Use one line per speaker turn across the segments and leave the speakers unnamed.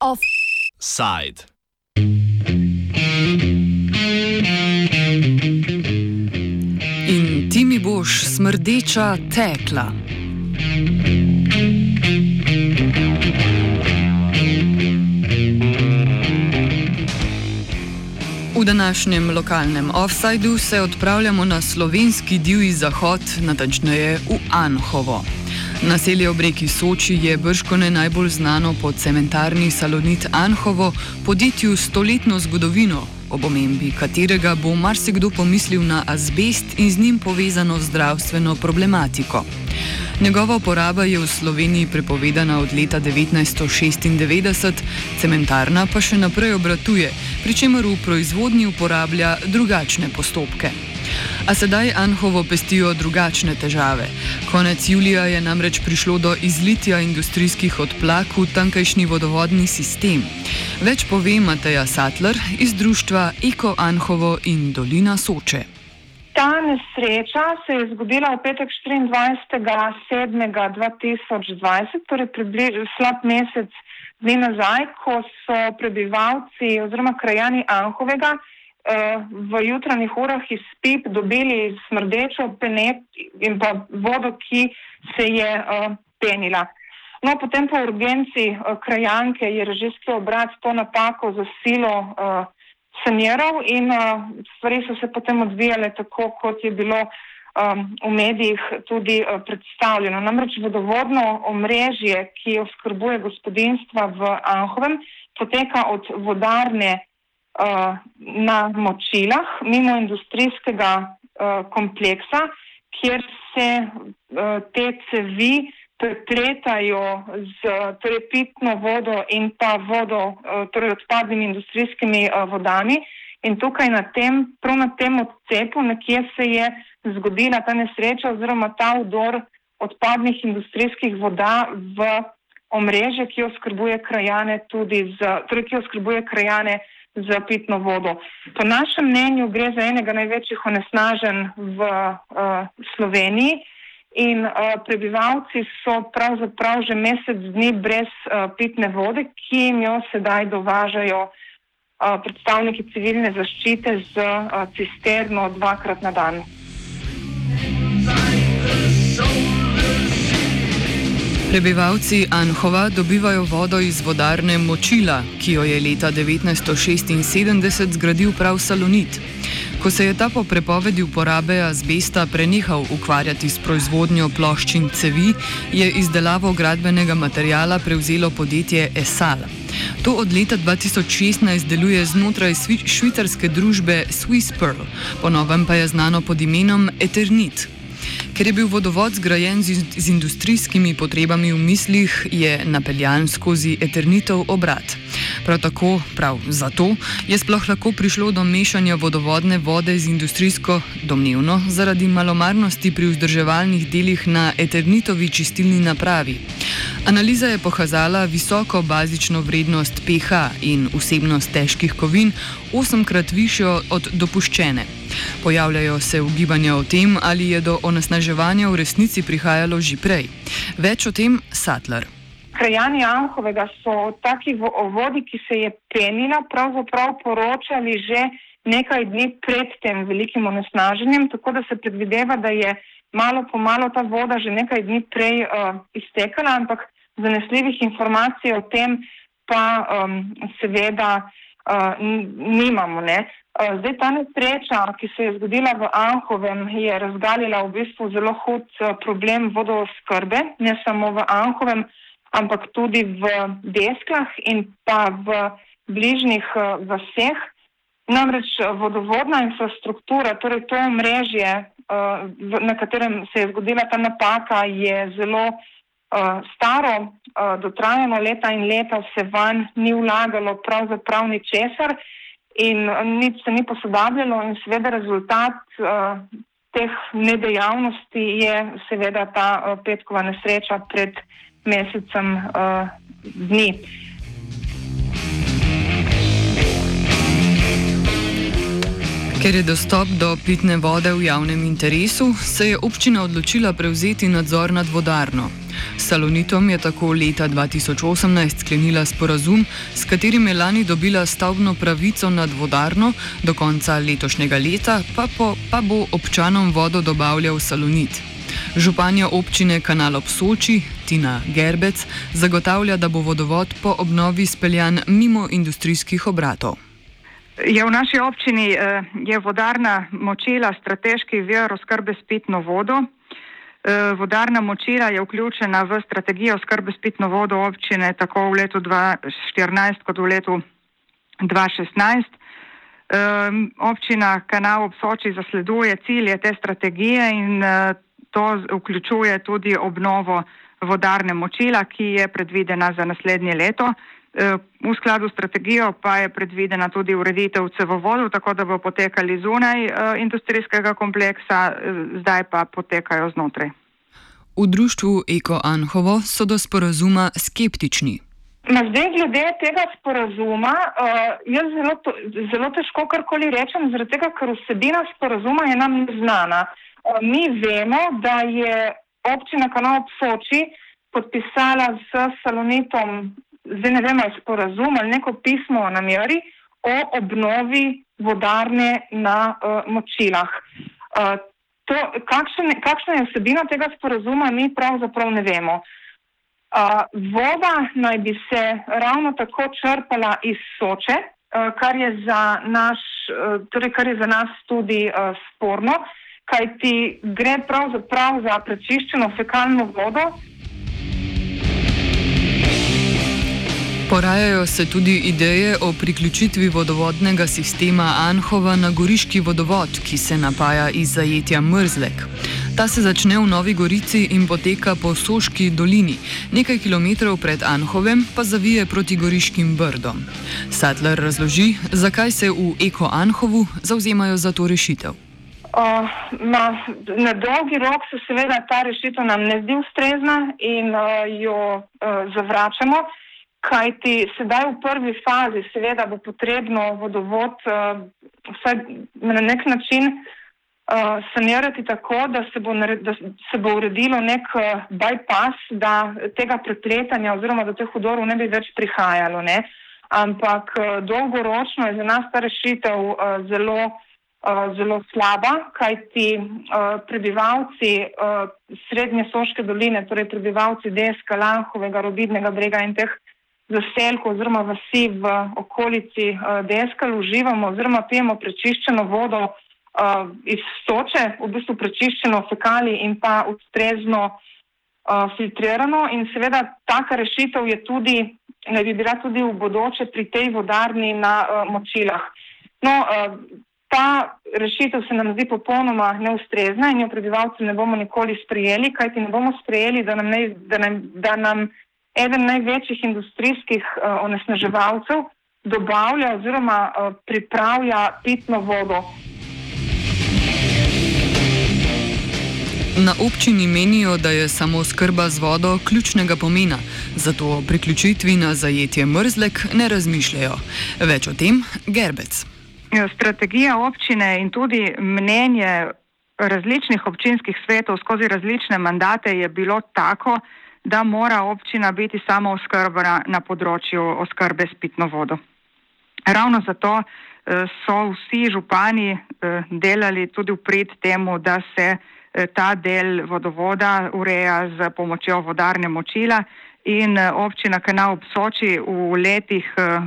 Offside.
In ti mi boš smrdeča tekla. Današnjem lokalnem offsajdu se odpravljamo na slovenski divji zahod, natančneje v Anhovo. Naselje ob reki Soči je brškone najbolj znano po cementarni Salonit Anhovo, podjetju s stoletno zgodovino, ob omembi katerega bo marsikdo pomislil na azbest in z njim povezano zdravstveno problematiko. Njegova uporaba je v Sloveniji prepovedana od leta 1996, cementarna pa še naprej obratuje, pri čemer v proizvodnji uporablja drugačne postopke. A sedaj Anhovo pestijo drugačne težave. Konec julija je namreč prišlo do izlitja industrijskih odplak v tankajšnji vodovodni sistem. Več pove Mateja Sattler iz društva Eko Anhovo in Dolina Soče.
Ta nesreča se je zgodila v petek 24.7.2020, torej približno slab mesec dni nazaj, ko so prebivalci oziroma krajani Anhovega eh, v jutranjih urah iz pip dobili smrdečo penet in pa vodo, ki se je eh, penila. No, potem po urgenci eh, krajanke je režijski obrat to napako za silo saniral in stvari so se potem odvijale tako, kot je bilo um, v medijih tudi uh, predstavljeno. Namreč vodovodno omrežje, ki oskrbuje gospodinstva v Anhovem, poteka od vodarne uh, na močilah mimo industrijskega uh, kompleksa, kjer se uh, te cevi prepletajo z torej, pitno vodo in pa vodo, eh, torej odpadnimi industrijskimi eh, vodami. In tukaj na tem, prav na tem odcepu, nekje se je zgodila ta nesreča oziroma ta vdor odpadnih industrijskih voda v omrežje, ki oskrbuje krajane tudi z, torej, ki oskrbuje krajane z pitno vodo. Po našem mnenju gre za enega največjih onesnažen v uh, Sloveniji. In uh, prebivalci so pravzaprav že mesec dni brez uh, pitne vode, ki jim jo sedaj dovažajo uh, predstavniki civilne zaščite z uh, cisterno dvakrat na dan.
Prebivalci Anhova dobivajo vodo iz vodarne Močila, ki jo je leta 1976 zgradil prav Salonit. Ko se je ta po prepovedi uporabe azbesta prenehal ukvarjati s proizvodnjo ploščin cevi, je izdelavo gradbenega materijala prevzelo podjetje Esal. To od leta 2016 deluje znotraj švicarske družbe Swiss Pearl, ponovem pa je znano pod imenom Eternit. Ker je bil vodovod zgrajen z, z industrijskimi potrebami v mislih, je napeljan skozi eternitov obrat. Prav tako, prav zato, je sploh lahko prišlo do mešanja vodovodne vode z industrijsko, domnevno zaradi malomarnosti pri vzdrževalnih delih na eternitovi čistilni napravi. Analiza je pokazala visoko bazično vrednost pH in vsebnost težkih kovin, osemkrat višjo od dopuščene. Pojavljajo se ugibanja o tem, ali je do onesnaževanja v resnici prihajalo že prej. Več o tem Sattler.
Krajani Anhovega so o taki vodi, ki se je penila, pravzaprav poročali že nekaj dni pred tem velikim onesnaženjem, tako da se predvideva, da je malo po malo ta voda že nekaj dni prej uh, iztekala, ampak zanesljivih informacij o tem pa um, seveda nimamo. Ne? Zdaj ta nesreča, ki se je zgodila v Anhovem, je razgalila v bistvu zelo hud problem vodooskrbe, ne samo v Anhovem, ampak tudi v Desklah in pa v bližnjih vseh. Namreč vodovodna infrastruktura, torej to mrežje, na katerem se je zgodila ta napaka, je zelo uh, staro, uh, dotrajano leta in leta se van ni vlagalo pravzaprav ničesar in nič se ni posodabljalo in seveda rezultat teh nedejavnosti je seveda ta petkova nesreča pred mesecem dni.
Ker je dostop do pitne vode v javnem interesu, se je občina odločila prevzeti nadzor nad vodarno. Salonitom je tako leta 2018 sklenila sporazum, s katerim je lani dobila stavbno pravico nad vodarno, do konca letošnjega leta pa, po, pa bo občanom vodo dobavljal Salonit. Županja občine Kanal ob Soči, Tina Gerbec, zagotavlja, da bo vodovod po obnovi speljan mimo industrijskih obratov.
Je v naši občini eh, je vodarna močila strateški vir oskrbe s pitno vodo. Eh, vodarna močila je vključena v strategijo oskrbe s pitno vodo občine tako v letu 2014 kot v letu 2016. Ehm, občina Kanal ob Soči zasleduje cilje te strategije in eh, to vključuje tudi obnovo vodarne močila, ki je predvidena za naslednje leto. Eh, v skladu s strategijo pa je predvidena tudi ureditev cevovodov, tako da bo potekali zunaj eh, industrijskega kompleksa, eh, zdaj pa potekajo znotraj.
V društvu Eko Anhovo so do sporazuma skeptični.
Na zdaj, glede tega sporazuma, uh, jaz zelo, zelo težko karkoli rečem, zaradi tega, ker vsebina sporazuma je nam neznana. Uh, mi vemo, da je občina Kanal Soči podpisala s Salonitom zdaj ne vemo, sporazum ali neko pismo o nameri o obnovi vodarne na uh, močilah. Uh, to, kakšen, kakšna je vsebina tega sporazuma, mi pravzaprav ne vemo. Uh, voda naj bi se ravno tako črpala iz soče, uh, kar, je naš, uh, torej kar je za nas tudi uh, sporno, kajti gre pravzaprav za prečiščeno fekalno vodo,
Porajajo se tudi ideje o priključitvi vodovodnega sistema Anhova na goriški vodovod, ki se napaja iz zajetja Mrzlek. Ta se začne v Novi Gorici in poteka po Soški dolini, nekaj kilometrov pred Anhovem pa zavije proti goriškim brdom. Sadler razloži, zakaj se v Eko Anhovu zauzemajo za to rešitev.
Uh, na, na dolgi rok se seveda ta rešitev nam ne zdi ustrezna in uh, jo uh, zavračamo. Kajti sedaj v prvi fazi, seveda, bo potrebno vodovod uh, vsaj na nek način uh, sanirati tako, da se, bo nared, da se bo uredilo nek uh, bypass, da tega prepletanja oziroma do teh hudorov ne bi več prihajalo. Ne? Ampak uh, dolgoročno je za nas ta rešitev uh, zelo, uh, zelo slaba, kajti uh, prebivalci uh, Srednje Soške doline, torej prebivalci Deska, Lanhovega, Robidnega brega in teh zaselku oziroma vasi v okolici uh, Deskal uživamo oziroma pijemo prečiščeno vodo uh, iz soče, v bistvu prečiščeno fekali in pa ustrezno uh, filtrirano in seveda taka rešitev je tudi, ne bi bila tudi v bodoče pri tej vodarni na uh, močilah. No, uh, ta rešitev se nam zdi popolnoma neustrezna in jo prebivalci ne bomo nikoli sprejeli, kajti ne bomo sprejeli, da nam, ne, da nam, da nam eden največjih industrijskih uh, onesnaževalcev dobavlja oziroma uh, pripravlja pitno vodo.
Na občini menijo, da je samo skrba z vodo ključnega pomena, zato o priključitvi na zajetje mrzlek ne razmišljajo. Več o tem, Gerbec.
Ja, strategija občine in tudi mnenje različnih občinskih svetov skozi različne mandate je bilo tako, da mora občina biti samo oskrbna na področju oskrbe s pitno vodo. Ravno zato eh, so vsi župani eh, delali tudi v prid temu, da se ta del vodovoda ureja z pomočjo vodarne močila in eh, občina Kanal ob Soči v letih, eh,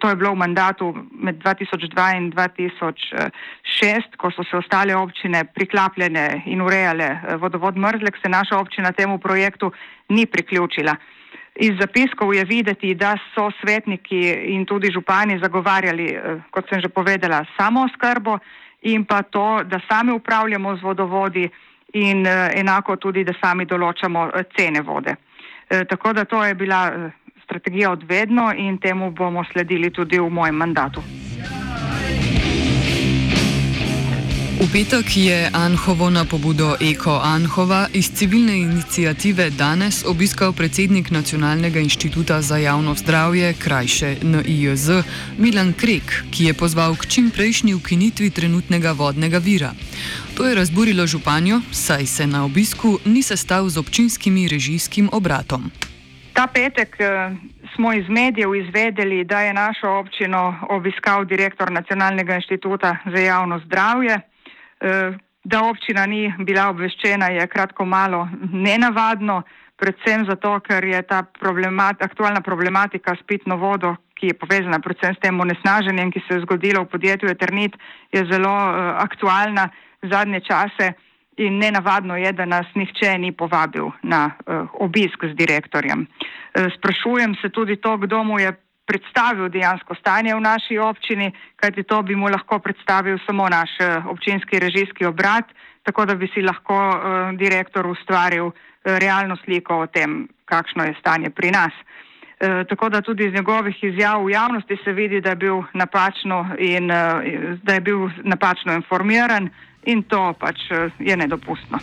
to je bilo v mandatu med 2002 in 2006, ko so se ostale občine priklapljene in urejale eh, vodovod Mrzlek, se naša občina temu projektu ni priključila. Iz zapiskov je videti, da so svetniki in tudi župani zagovarjali, kot sem že povedala, samo skrbo in pa to, da sami upravljamo z vodovodi in enako tudi, da sami določamo cene vode. E, tako da to je bila strategija odvedno in temu bomo sledili tudi v mojem mandatu.
V petek je Anhovo na pobudo Eko Anhova iz civilne inicijative danes obiskal predsednik Nacionalnega inštituta za javno zdravje, krajše NIJZ, Milan Krek, ki je pozval k čim prejšnji ukinitvi trenutnega vodnega vira. To je razburilo županjo, saj se na obisku ni sestal z občinskim režijskim obratom.
Ta petek eh, smo iz medijev izvedeli, da je našo občino obiskal direktor Nacionalnega inštituta za javno zdravje. Eh, da občina ni bila obveščena, je kratko malo nenavadno, predvsem zato, ker je ta problemat, aktualna problematika s pitno vodo, ki je povezana predvsem s tem onesnaženjem, ki se je zgodilo v podjetju Eternit, je zelo uh, aktualna zadnje čase in nenavadno je, da nas nihče ni povabil na uh, obisk z direktorjem. Uh, sprašujem se tudi to, kdo mu je predstavil dejansko stanje v naši občini, kajti to bi mu lahko predstavil samo naš eh, občinski režijski obrat, tako da bi si lahko uh, direktor ustvaril uh, realno sliko o tem, kakšno je stanje pri nas. Tako da tudi iz njegovih izjav v javnosti se vidi, da je bil napačno, in, je bil napačno informiran in to pač je nedopustno.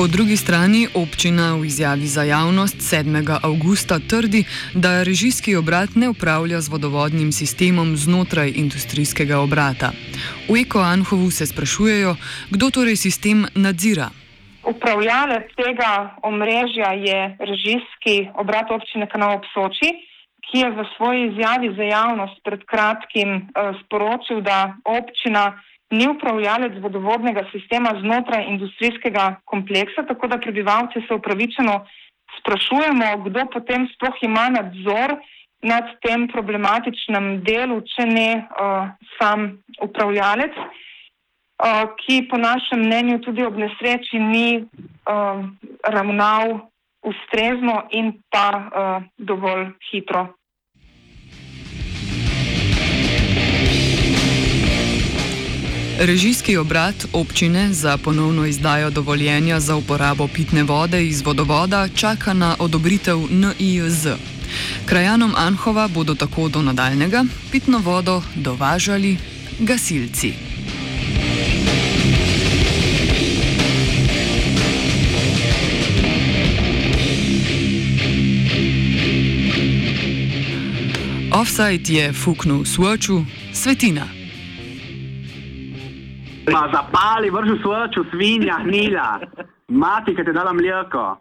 Po drugi strani občina v izjavi za javnost 7. avgusta trdi, da režijski obrat ne upravlja z vodovodnim sistemom znotraj industrijskega obrata. V Eko Anhovu se sprašujejo, kdo torej sistem nadzira.
Upravljalec tega omrežja je režijski obrat občine Kanal Psoči, ki je v svoji izjavi za javnost pred kratkim uh, sporočil, da občina ni upravljalec vodovodnega sistema znotraj industrijskega kompleksa, tako da prebivalci se upravičeno sprašujemo, kdo potem sploh ima nadzor nad tem problematičnem delu, če ne uh, sam upravljalec, uh, ki po našem mnenju tudi ob nesreči ni uh, ravnal ustrezno in pa uh, dovolj hitro.
Režijski obrat občine za ponovno izdajo dovoljenja za uporabo pitne vode iz vodovoda čaka na odobritev NIJZ. Krajanom Anhova bodo tako do nadaljnega pitno vodo dovažali gasilci. Offside je fuknil svoču, svetina.
Ma zapali, vrži svojo svinja, hnila, mati, ki te dala mleko.